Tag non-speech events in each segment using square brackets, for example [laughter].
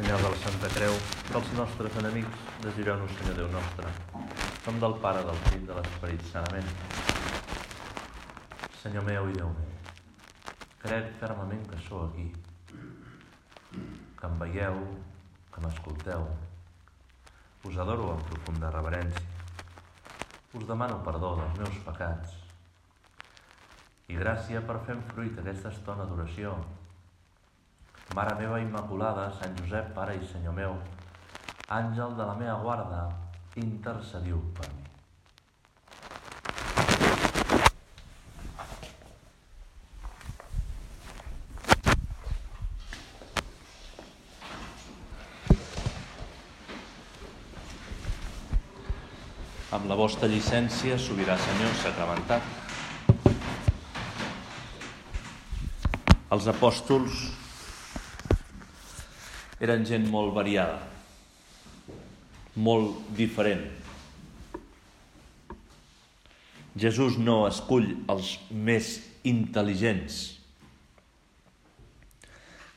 Senyal de la Santa Creu, dels nostres enemics, desireu-nos, Senyor Déu nostre, nom del Pare, del Fill, de l'Esperit Sanament. Senyor meu i Déu meu, crec fermament que sou aquí, que em veieu, que m'escolteu. Us adoro amb profunda reverència. Us demano perdó dels meus pecats i gràcia per fer fruit aquesta estona d'oració. Mare meva Immaculada, Sant Josep, Pare i Senyor meu, àngel de la meva guarda, intercediu per mi. Amb la vostra llicència, sobirà Senyor, sacramentat. Els apòstols eren gent molt variada, molt diferent. Jesús no escull els més intel·ligents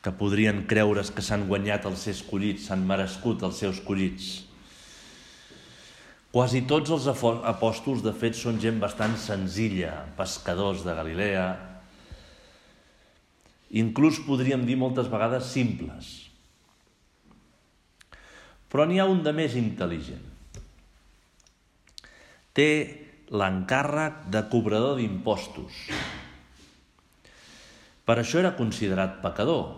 que podrien creure's que s'han guanyat els ser escollits, s'han merescut els seus escollits. Quasi tots els apòstols, de fet, són gent bastant senzilla, pescadors de Galilea, inclús podríem dir moltes vegades simples. Però n'hi ha un de més intel·ligent. Té l'encàrrec de cobrador d'impostos. Per això era considerat pecador.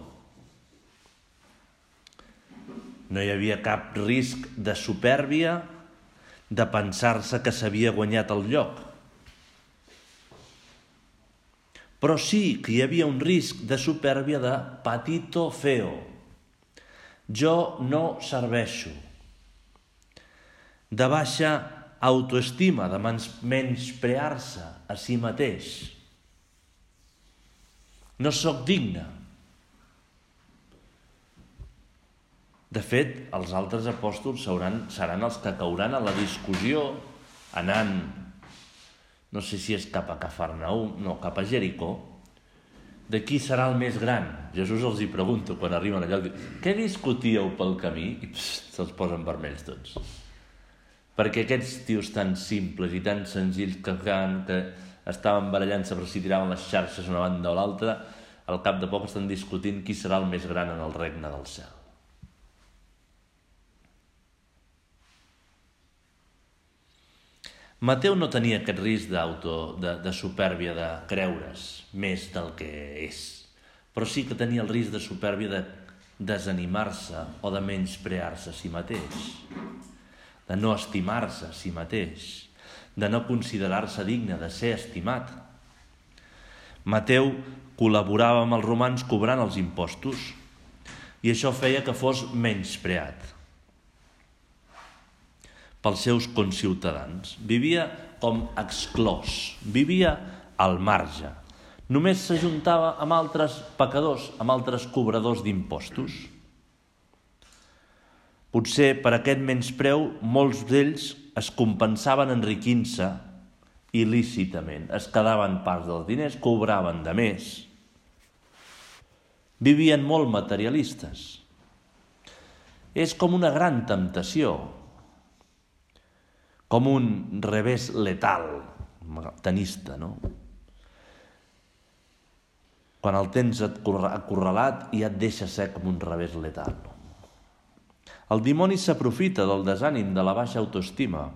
No hi havia cap risc de supèrbia de pensar-se que s'havia guanyat el lloc. Però sí que hi havia un risc de supèrbia de patito feo. Jo no serveixo. De baixa autoestima, de menysprear-se a si mateix. No sóc digne. De fet, els altres apòstols seran, seran els que cauran a la discussió anant, no sé si és cap a Cafarnaum, no, cap a Jericó, de qui serà el més gran. Jesús els hi pregunta quan arriben allà, què discutíeu pel camí? I se'ls posen vermells tots. Perquè aquests tios tan simples i tan senzills que, que estaven barallant-se per si tiraven les xarxes una banda o l'altra, al cap de poc estan discutint qui serà el més gran en el regne del cel. Mateu no tenia aquest risc d'auto, de, de supèrbia, de creure's més del que és, però sí que tenia el risc de supèrbia de desanimar-se o de menysprear-se a si mateix, de no estimar-se a si mateix, de no considerar-se digne de ser estimat. Mateu col·laborava amb els romans cobrant els impostos i això feia que fos menyspreat pels seus conciutadans. Vivia com exclòs, vivia al marge. Només s'ajuntava amb altres pecadors, amb altres cobradors d'impostos. Potser per aquest menyspreu molts d'ells es compensaven enriquint-se il·lícitament, es quedaven parts dels diners, cobraven de més. Vivien molt materialistes. És com una gran temptació, com un revés letal, tenista, no? Quan el tens acorralat i et deixa ser com un revés letal. El dimoni s'aprofita del desànim, de la baixa autoestima,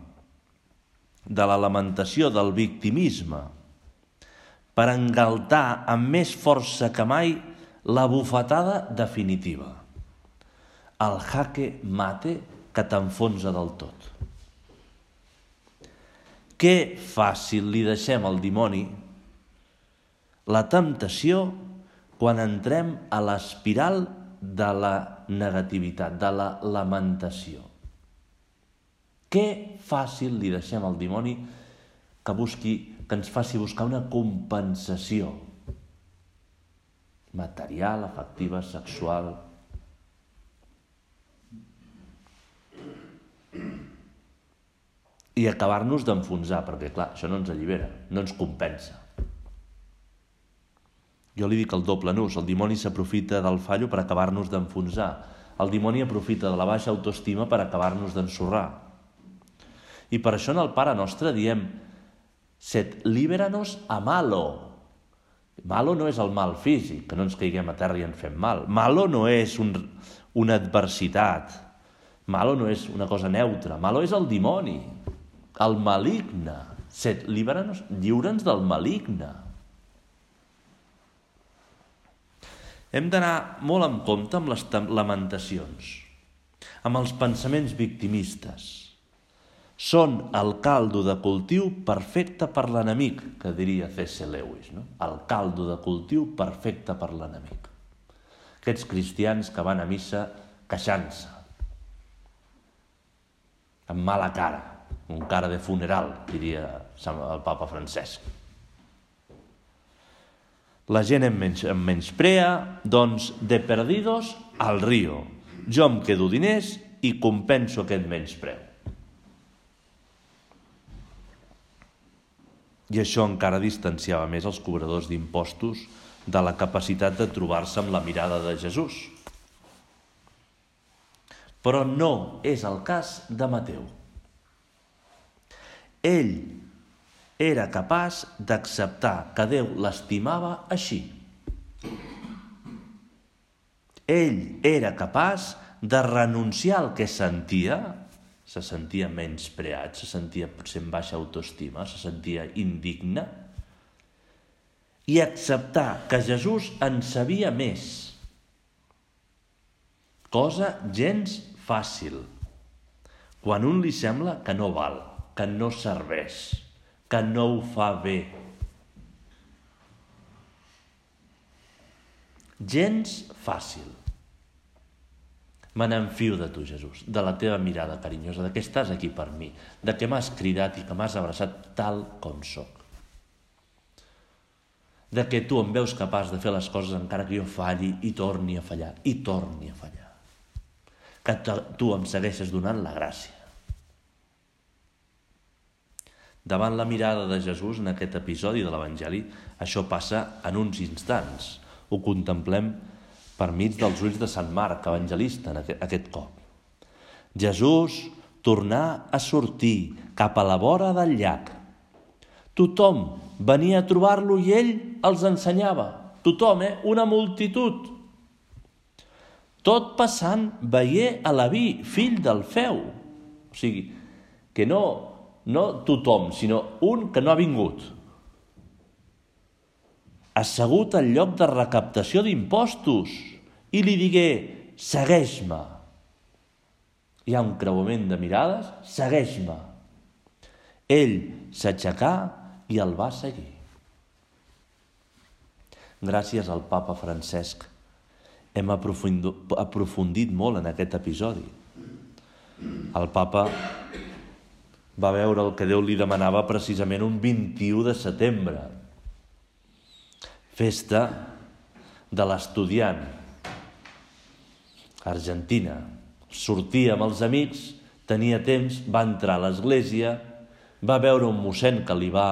de la lamentació, del victimisme, per engaltar amb més força que mai la bufetada definitiva. El jaque mate que t'enfonsa del tot. Que fàcil li deixem al dimoni la temptació quan entrem a l'espiral de la negativitat, de la lamentació. Que fàcil li deixem al dimoni que busqui, que ens faci buscar una compensació material, afectiva, sexual, i acabar-nos d'enfonsar, perquè clar, això no ens allibera, no ens compensa. Jo li dic el doble nus, el dimoni s'aprofita del fallo per acabar-nos d'enfonsar, el dimoni aprofita de la baixa autoestima per acabar-nos d'ensorrar. I per això en el Pare Nostre diem set liberanos a malo. Malo no és el mal físic, que no ens caiguem a terra i en fem mal. Malo no és un, una adversitat. Malo no és una cosa neutra. Malo és el dimoni, el maligne. Set, liberanos, lliure'ns del maligne. Hem d'anar molt en compte amb les lamentacions, amb els pensaments victimistes. Són el caldo de cultiu perfecte per l'enemic, que diria C.S. Lewis. No? El caldo de cultiu perfecte per l'enemic. Aquests cristians que van a missa queixant-se, amb mala cara, un cara de funeral, diria el papa Francesc. La gent em, menys, em menysprea, doncs de perdidos al río. Jo em quedo diners i compenso aquest menyspreu. I això encara distanciava més els cobradors d'impostos de la capacitat de trobar-se amb la mirada de Jesús. Però no és el cas de Mateu. Ell era capaç d'acceptar que Déu l'estimava així. Ell era capaç de renunciar al que sentia, se sentia menyspreat, se sentia potser en baixa autoestima, se sentia indigne, i acceptar que Jesús en sabia més. Cosa gens fàcil, quan un li sembla que no val, que no serveix que no ho fa bé. Gens fàcil. Me n'enfio de tu, Jesús, de la teva mirada carinyosa, de que estàs aquí per mi, de que m'has cridat i que m'has abraçat tal com sóc. De que tu em veus capaç de fer les coses encara que jo falli i torni a fallar, i torni a fallar. Que tu em segueixes donant la gràcia Davant la mirada de Jesús en aquest episodi de l'Evangeli, això passa en uns instants. Ho contemplem per mig dels ulls de Sant Marc, evangelista, en aquest cop. Jesús tornà a sortir cap a la vora del llac. Tothom venia a trobar-lo i ell els ensenyava. Tothom, eh? Una multitud. Tot passant veier a l'aví, fill del feu. O sigui, que no no tothom, sinó un que no ha vingut. Assegut al lloc de recaptació d'impostos i li digué, segueix-me. Hi ha un creuament de mirades, segueix-me. Ell s'aixecà i el va seguir. Gràcies al papa Francesc hem aprofundit molt en aquest episodi. El papa va veure el que Déu li demanava precisament un 21 de setembre, festa de l'estudiant, Argentina. Sortia amb els amics, tenia temps, va entrar a l'església, va veure un mossèn que li va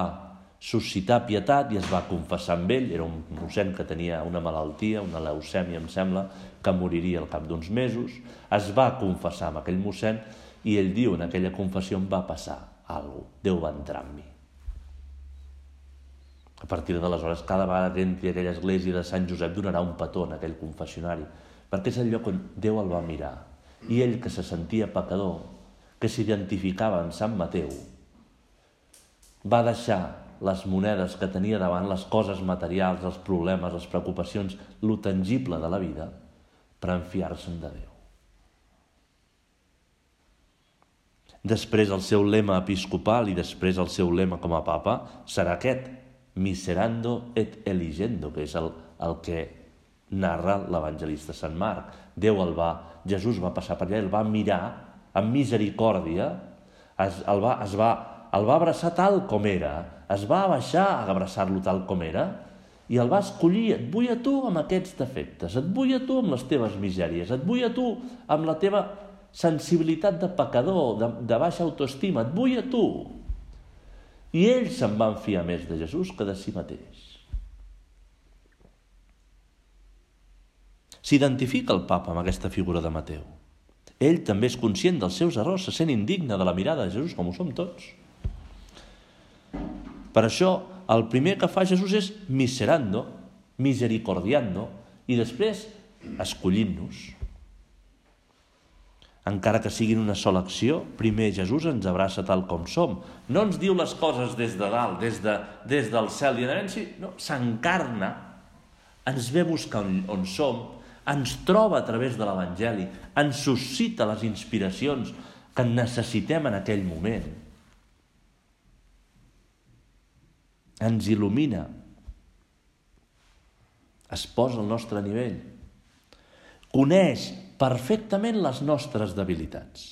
suscitar pietat i es va confessar amb ell. Era un mossèn que tenia una malaltia, una leucèmia, em sembla, que moriria al cap d'uns mesos. Es va confessar amb aquell mossèn i ell diu, en aquella confessió em va passar alguna cosa, Déu va entrar en mi. A partir d'aleshores, cada vegada que entri a aquella església de Sant Josep donarà un petó en aquell confessionari, perquè és el lloc on Déu el va mirar. I ell, que se sentia pecador, que s'identificava en Sant Mateu, va deixar les monedes que tenia davant, les coses materials, els problemes, les preocupacions, lo tangible de la vida, per enfiar-se'n de Déu. Després el seu lema episcopal i després el seu lema com a papa serà aquest, miserando et eligendo, que és el, el que narra l'evangelista Sant Marc. Déu el va, Jesús va passar per allà, el va mirar amb misericòrdia, es, el, va, es va, el va abraçar tal com era, es va baixar a abraçar-lo tal com era, i el va escollir, et vull a tu amb aquests defectes, et vull a tu amb les teves misèries, et vull a tu amb la teva sensibilitat de pecador, de, de baixa autoestima, et vull a tu. I ells se'n van fiar més de Jesús que de si mateix. S'identifica el papa amb aquesta figura de Mateu. Ell també és conscient dels seus errors, se sent indigne de la mirada de Jesús, com ho som tots. Per això, el primer que fa Jesús és miserando, misericordiando, i després escollint-nos. Encara que siguin una sola acció, primer Jesús ens abraça tal com som. No ens diu les coses des de dalt, des, de, des del cel i de no, s'encarna, ens ve buscar on, on som, ens troba a través de l'Evangeli, ens suscita les inspiracions que necessitem en aquell moment. Ens il·lumina, es posa al nostre nivell, coneix perfectament les nostres debilitats,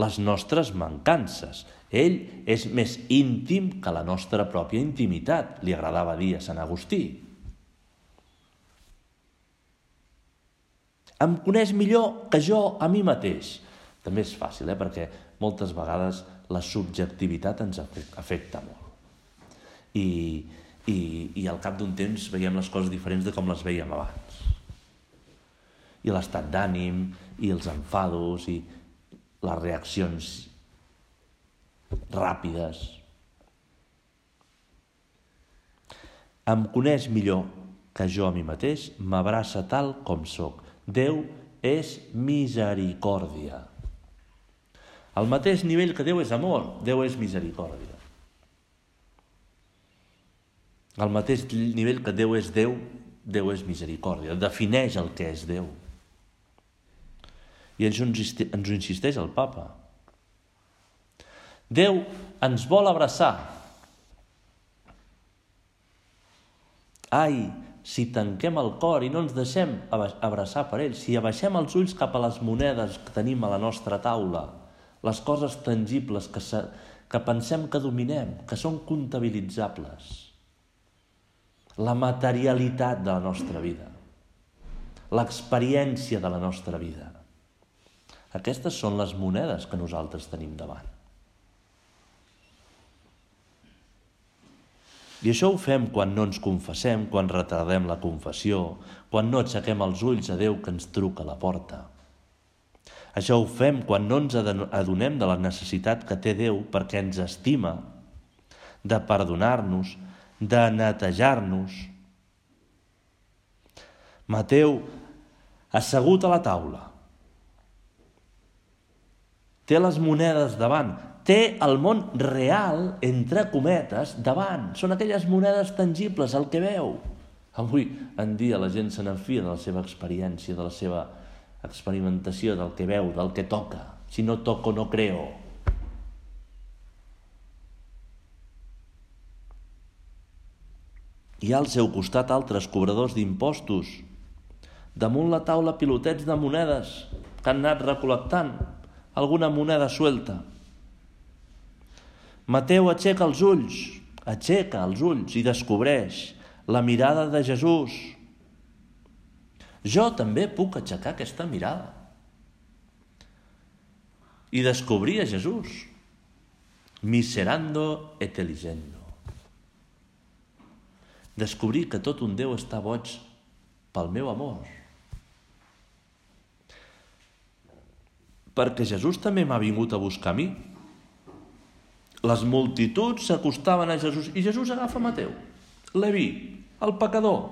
les nostres mancances. Ell és més íntim que la nostra pròpia intimitat, li agradava dir a Sant Agustí. Em coneix millor que jo a mi mateix. També és fàcil, eh? perquè moltes vegades la subjectivitat ens afecta molt. I, i, i al cap d'un temps veiem les coses diferents de com les veiem abans. I l'estat d'ànim, i els enfados, i les reaccions ràpides. Em coneix millor que jo a mi mateix, m'abraça tal com sóc. Déu és misericòrdia. Al mateix nivell que Déu és amor, Déu és misericòrdia. Al mateix nivell que Déu és Déu, Déu és misericòrdia. Defineix el que és Déu. I ens, ens ho insisteix el papa. Déu ens vol abraçar. Ai, si tanquem el cor i no ens deixem abraçar per ell, si abaixem els ulls cap a les monedes que tenim a la nostra taula, les coses tangibles que, se, que pensem que dominem, que són comptabilitzables, la materialitat de la nostra vida, l'experiència de la nostra vida. Aquestes són les monedes que nosaltres tenim davant. I això ho fem quan no ens confessem, quan retardem la confessió, quan no aixequem els ulls a Déu que ens truca a la porta. Això ho fem quan no ens adonem de la necessitat que té Déu perquè ens estima, de perdonar-nos, de netejar-nos. Mateu, assegut a la taula, té les monedes davant, té el món real, entre cometes, davant. Són aquelles monedes tangibles, el que veu. Avui en dia la gent se n'enfia de la seva experiència, de la seva experimentació, del que veu, del que toca. Si no toco, no creo. Hi ha al seu costat altres cobradors d'impostos. Damunt la taula pilotets de monedes que han anat recol·lectant alguna moneda suelta. Mateu aixeca els ulls, aixeca els ulls i descobreix la mirada de Jesús. Jo també puc aixecar aquesta mirada i descobrir a Jesús. Miserando et eligendo descobrir que tot un Déu està boig pel meu amor. Perquè Jesús també m'ha vingut a buscar a mi. Les multituds s'acostaven a Jesús i Jesús agafa Mateu, Levi, el pecador.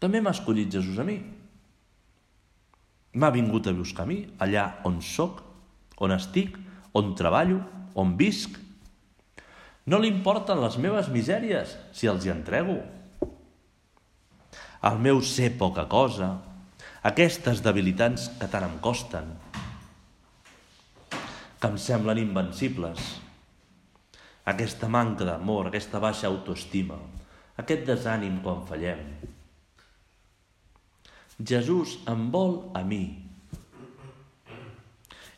També m'ha escollit Jesús a mi. M'ha vingut a buscar a mi, allà on sóc, on estic, on treballo, on visc, no li importen les meves misèries si els hi entrego. El meu ser poca cosa, aquestes debilitats que tant em costen, que em semblen invencibles, aquesta manca d'amor, aquesta baixa autoestima, aquest desànim quan fallem. Jesús em vol a mi.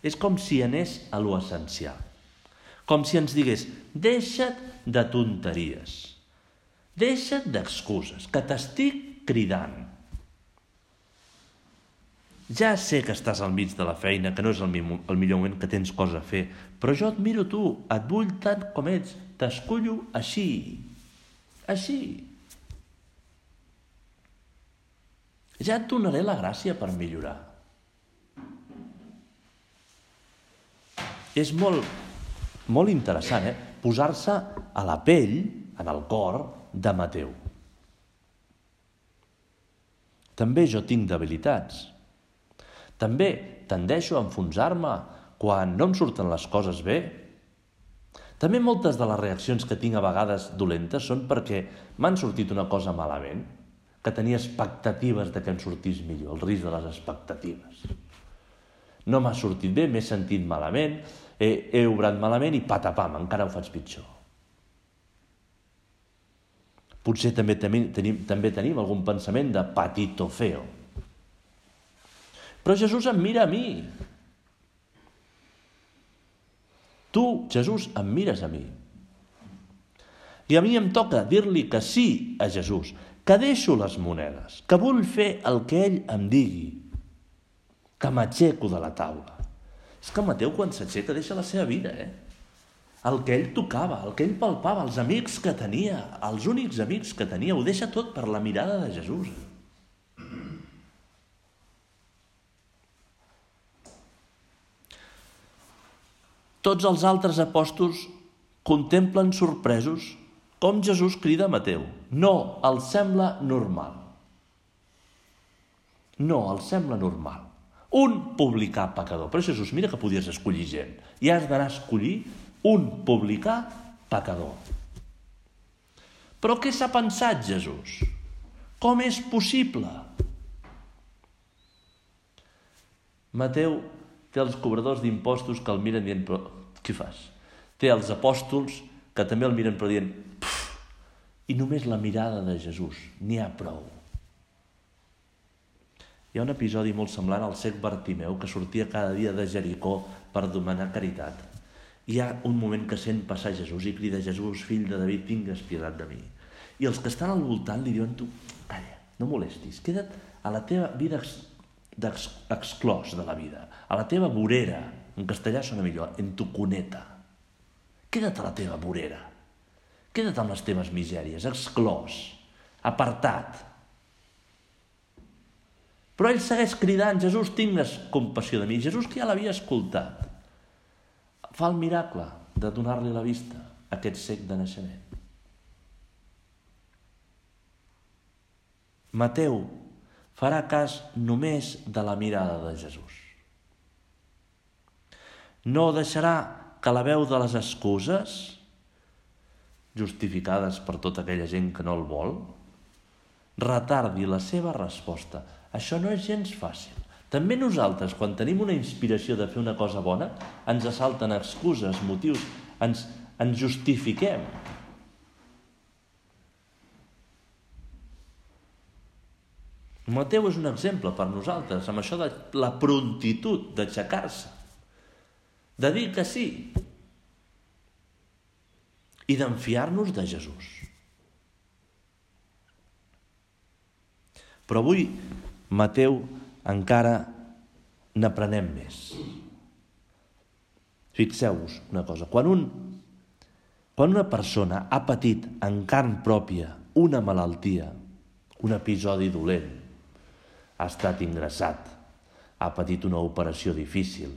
És com si anés a lo essencial com si ens digués, deixa't de tonteries, deixa't d'excuses, que t'estic cridant. Ja sé que estàs al mig de la feina, que no és el, el millor moment que tens cosa a fer, però jo et miro tu, et vull tant com ets, t'escullo així, així. Ja et donaré la gràcia per millorar. És molt, molt interessant, eh? Posar-se a la pell, en el cor, de Mateu. També jo tinc debilitats. També tendeixo a enfonsar-me quan no em surten les coses bé. També moltes de les reaccions que tinc a vegades dolentes són perquè m'han sortit una cosa malament, que tenia expectatives de que em sortís millor, el risc de les expectatives. No m'ha sortit bé, m'he sentit malament, he, he obrat malament i patapam, encara ho faig pitjor. Potser també tenim, tenim, també tenim algun pensament de patito feo. Però Jesús em mira a mi. Tu, Jesús, em mires a mi. I a mi em toca dir-li que sí a Jesús, que deixo les monedes, que vull fer el que ell em digui, que m'aixeco de la taula. És que Mateu, quan s'aixeca, deixa la seva vida, eh? El que ell tocava, el que ell palpava, els amics que tenia, els únics amics que tenia, ho deixa tot per la mirada de Jesús. Tots els altres apòstols contemplen sorpresos com Jesús crida a Mateu. No, el sembla normal. No, el sembla normal un publicà pecador. Però Jesús, mira que podies escollir gent. I has d'anar a escollir un publicà pecador. Però què s'ha pensat Jesús? Com és possible? Mateu té els cobradors d'impostos que el miren dient, però què fas? Té els apòstols que també el miren però dient, i només la mirada de Jesús, n'hi ha prou. Hi ha un episodi molt semblant al cec Bartimeu que sortia cada dia de Jericó per demanar caritat. Hi ha un moment que sent passar Jesús i crida Jesús, fill de David, tingues pietat de mi. I els que estan al voltant li diuen tu, calla, no molestis, queda't a la teva vida ex exclòs de la vida, a la teva vorera, en castellà sona millor, en tu cuneta. Queda't a la teva vorera, queda't amb les teves misèries, exclòs, apartat, però ell segueix cridant, Jesús, tingues compassió de mi. Jesús que ja l'havia escoltat, fa el miracle de donar-li la vista a aquest sec de naixement. Mateu farà cas només de la mirada de Jesús. No deixarà que la veu de les excuses, justificades per tota aquella gent que no el vol, retardi la seva resposta això no és gens fàcil. També nosaltres, quan tenim una inspiració de fer una cosa bona, ens assalten excuses, motius, ens, ens justifiquem. Mateu és un exemple per nosaltres, amb això de la prontitud d'aixecar-se, de dir que sí i d'enfiar-nos de Jesús. Però avui Mateu encara n'aprenem més. Fixeu-vos una cosa, quan, un, quan una persona ha patit en carn pròpia una malaltia, un episodi dolent, ha estat ingressat, ha patit una operació difícil,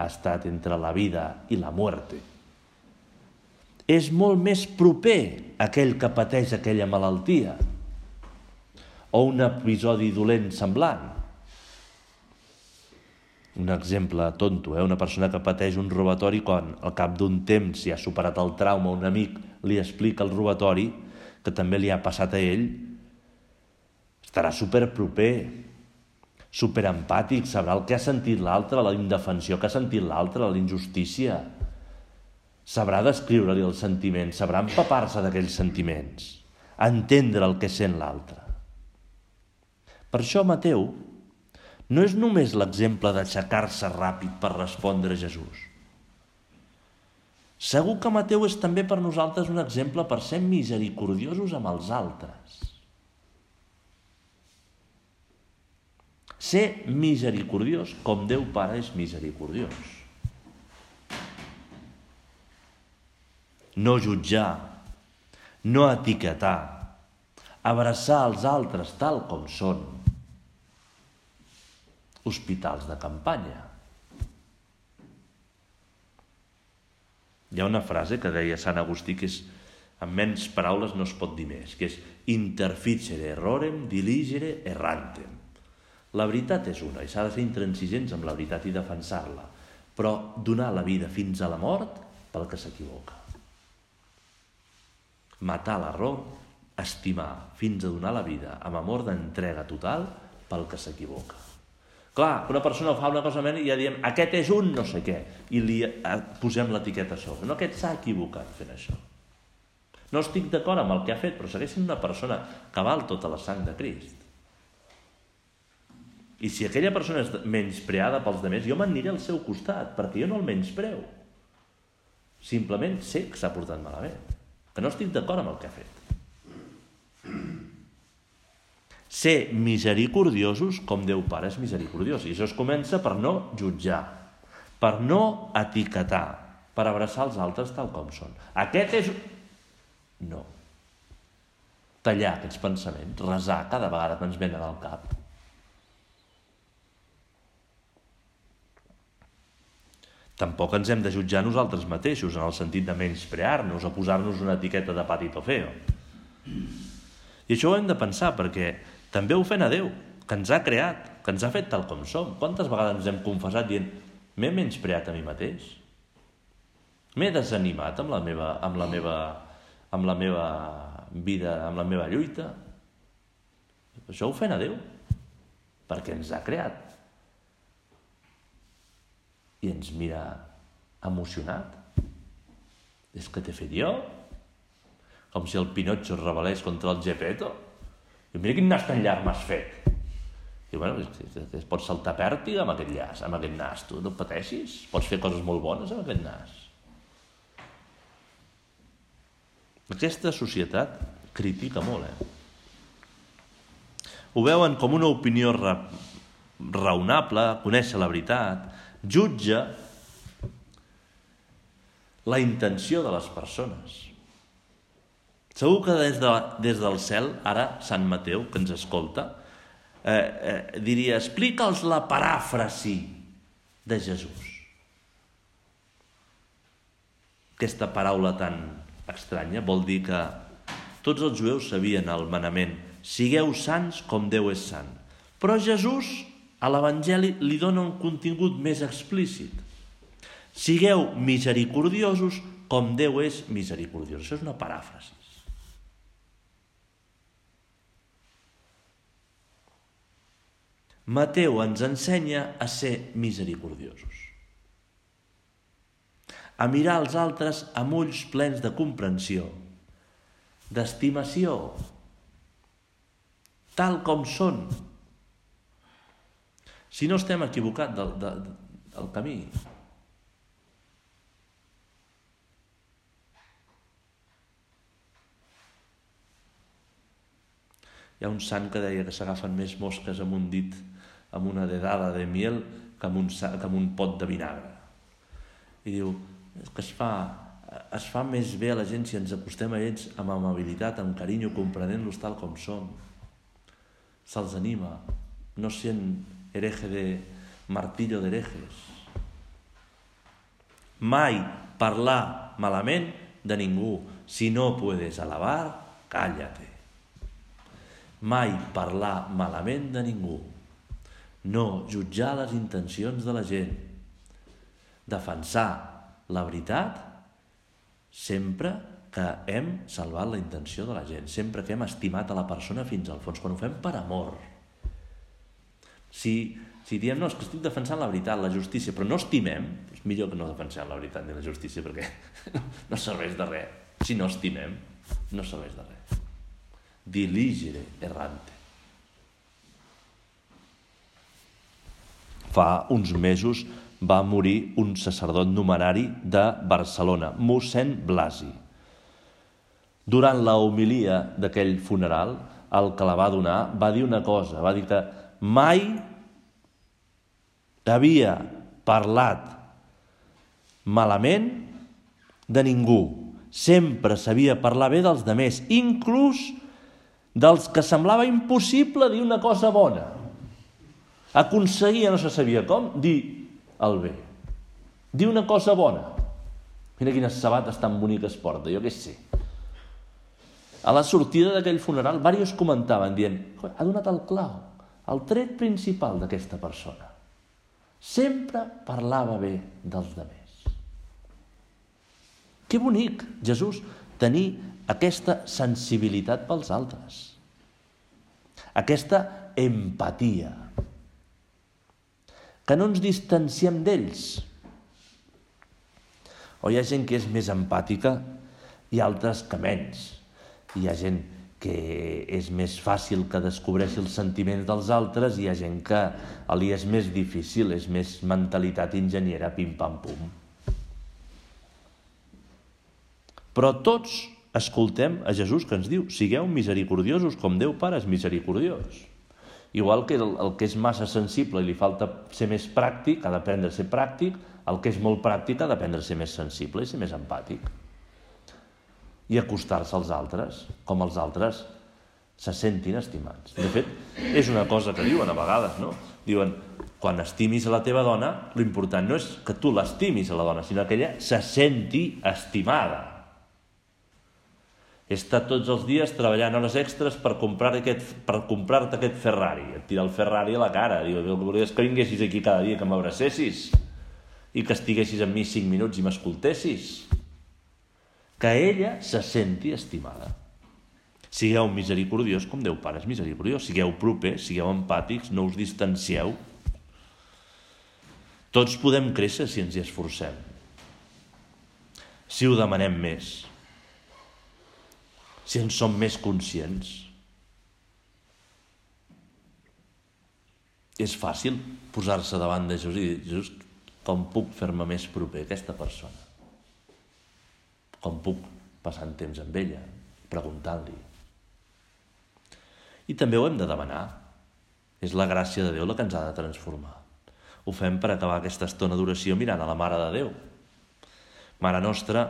ha estat entre la vida i la muerte. És molt més proper aquell que pateix aquella malaltia o un episodi dolent semblant. Un exemple tonto, eh? una persona que pateix un robatori quan al cap d'un temps ja ha superat el trauma, un amic li explica el robatori que també li ha passat a ell, estarà super proper, super empàtic, sabrà el que ha sentit l'altre, la indefensió que ha sentit l'altre, la injustícia. Sabrà descriure-li els sentiments, sabrà empapar-se d'aquells sentiments, entendre el que sent l'altre. Per això Mateu no és només l'exemple d'aixecar-se ràpid per respondre a Jesús. Segur que Mateu és també per nosaltres un exemple per ser misericordiosos amb els altres. Ser misericordiós com Déu Pare és misericordiós. No jutjar, no etiquetar, abraçar els altres tal com són, hospitals de campanya. Hi ha una frase que deia Sant Agustí que és amb menys paraules no es pot dir més, que és interficere errorem diligere errantem. La veritat és una i s'ha de ser intransigents amb la veritat i defensar-la, però donar la vida fins a la mort pel que s'equivoca. Matar l'error, estimar fins a donar la vida amb amor d'entrega total pel que s'equivoca. Clar, una persona fa una cosa i ja diem aquest és un no sé què i li eh, posem l'etiqueta a sobre. No, aquest s'ha equivocat fent això. No estic d'acord amb el que ha fet, però segueix sent una persona que val tota la sang de Crist. I si aquella persona és menyspreada pels demés, jo m'aniré al seu costat, perquè jo no el menyspreu. Simplement sé que s'ha portat malament, que no estic d'acord amb el que ha fet. Ser misericordiosos com Déu Pare és misericordiós. I això es comença per no jutjar, per no etiquetar, per abraçar els altres tal com són. Aquest és no. Tallar aquests pensaments, resar cada vegada que ens venen al cap. Tampoc ens hem de jutjar nosaltres mateixos, en el sentit de menysprear-nos o posar-nos una etiqueta de patito feo. I això ho hem de pensar, perquè també ofèn a Déu, que ens ha creat, que ens ha fet tal com som. Quantes vegades ens hem confessat dient m'he menyspreat a mi mateix? M'he desanimat amb la meva, amb la meva amb la meva vida, amb la meva lluita. Això ho fem a Déu, perquè ens ha creat. I ens mira emocionat. És que t'he fet jo? Com si el Pinotxo es rebel·lés contra el Gepetto. I mira quin nas tan llarg m'has fet. I bueno, es pots saltar pèrtiga amb aquest llaç, amb aquest nas, tu no pateixis, pots fer coses molt bones amb aquest nas. Aquesta societat critica molt, eh? Ho veuen com una opinió ra raonable, conèixer la veritat, jutja la intenció de les persones. Segur que des, de, des del cel, ara Sant Mateu, que ens escolta, eh, eh, diria, explica'ls la paràfrasi de Jesús. Aquesta paraula tan estranya, vol dir que tots els jueus sabien el manament sigueu sants com Déu és sant. Però Jesús a l'Evangeli li dona un contingut més explícit. Sigueu misericordiosos com Déu és misericordiós. Això és una paràfrasi. Mateu ens ensenya a ser misericordiosos a mirar els altres amb ulls plens de comprensió, d'estimació, tal com són. Si no estem equivocats del, del, del camí. Hi ha un sant que deia que s'agafen més mosques amb un dit, amb una dedada de miel, que amb un, que amb un pot de vinagre. I diu, que es fa, es fa més bé a la gent si ens acostem a ells amb amabilitat, amb carinyo, comprenent-los tal com som. Se'ls anima, no sent hereje de martillo d'herejes. Mai parlar malament de ningú. Si no puedes alabar, cállate. Mai parlar malament de ningú. No jutjar les intencions de la gent. Defensar la veritat sempre que hem salvat la intenció de la gent, sempre que hem estimat a la persona fins al fons, quan ho fem per amor. Si, si diem, no, és que estic defensant la veritat, la justícia, però no estimem, és millor que no defensem la veritat ni la justícia, perquè [laughs] no, serveix de res. Si no estimem, no serveix de res. Diligere errante. Fa uns mesos va morir un sacerdot numerari de Barcelona, mossèn Blasi. Durant la homilia d'aquell funeral, el que la va donar va dir una cosa, va dir que mai havia parlat malament de ningú. Sempre sabia parlar bé dels demés, inclús dels que semblava impossible dir una cosa bona. Aconseguia, no se sabia com, dir el bé. Dir una cosa bona. Mira quines sabates tan boniques porta, jo què sé. A la sortida d'aquell funeral, diversos comentaven dient ha donat el clau, el tret principal d'aquesta persona. Sempre parlava bé dels demés. Que bonic, Jesús, tenir aquesta sensibilitat pels altres. Aquesta empatia. Que no ens distanciem d'ells. O hi ha gent que és més empàtica i altres que menys. Hi ha gent és més fàcil que descobreixi els sentiments dels altres i hi ha gent que li és més difícil, és més mentalitat enginyera, pim-pam-pum. Però tots escoltem a Jesús que ens diu sigueu misericordiosos com Déu Pare és misericordiós. Igual que el, el que és massa sensible i li falta ser més pràctic, ha d'aprendre a ser pràctic, el que és molt pràctic ha d'aprendre a ser més sensible i ser més empàtic. I acostar-se als altres, com els altres se sentin estimats. De fet, és una cosa que diuen a vegades, no? Diuen, quan estimis a la teva dona, l'important no és que tu l'estimis a la dona, sinó que ella se senti estimada he estat tots els dies treballant hores extres per comprar aquest, per comprar-te aquest Ferrari. Et tira el Ferrari a la cara. Diu, el que volies que vinguessis aquí cada dia, que m'abracessis i que estiguessis amb mi cinc minuts i m'escoltessis. Que ella se senti estimada. Sigueu misericordiós com Déu Pare és misericordiós. Sigueu propers, sigueu empàtics, no us distancieu. Tots podem créixer si ens hi esforcem. Si ho demanem més si en som més conscients. És fàcil posar-se davant de Jesús i dir, Jesús, com puc fer-me més proper a aquesta persona? Com puc passar un temps amb ella, preguntant-li? I també ho hem de demanar. És la gràcia de Déu la que ens ha de transformar. Ho fem per acabar aquesta estona d'oració mirant a la Mare de Déu. Mare nostra,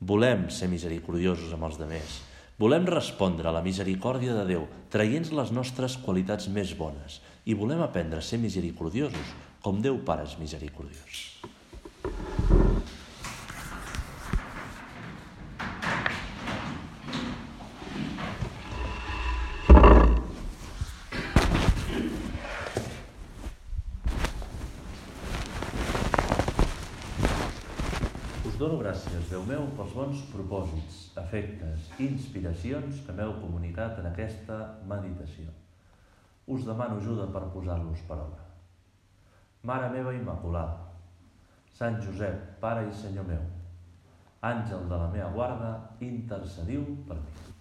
volem ser misericordiosos amb els demés Volem respondre a la misericòrdia de Déu, traient les nostres qualitats més bones, i volem aprendre a ser misericordiosos, com Déu Pare és misericordiós. dono gràcies, Bons propòsits, efectes, inspiracions que m'heu comunicat en aquesta meditació. Us demano ajuda per posar-los per obra. Mare meva Immaculada, Sant Josep, Pare i Senyor meu, àngel de la meva guarda, intercediu per mi.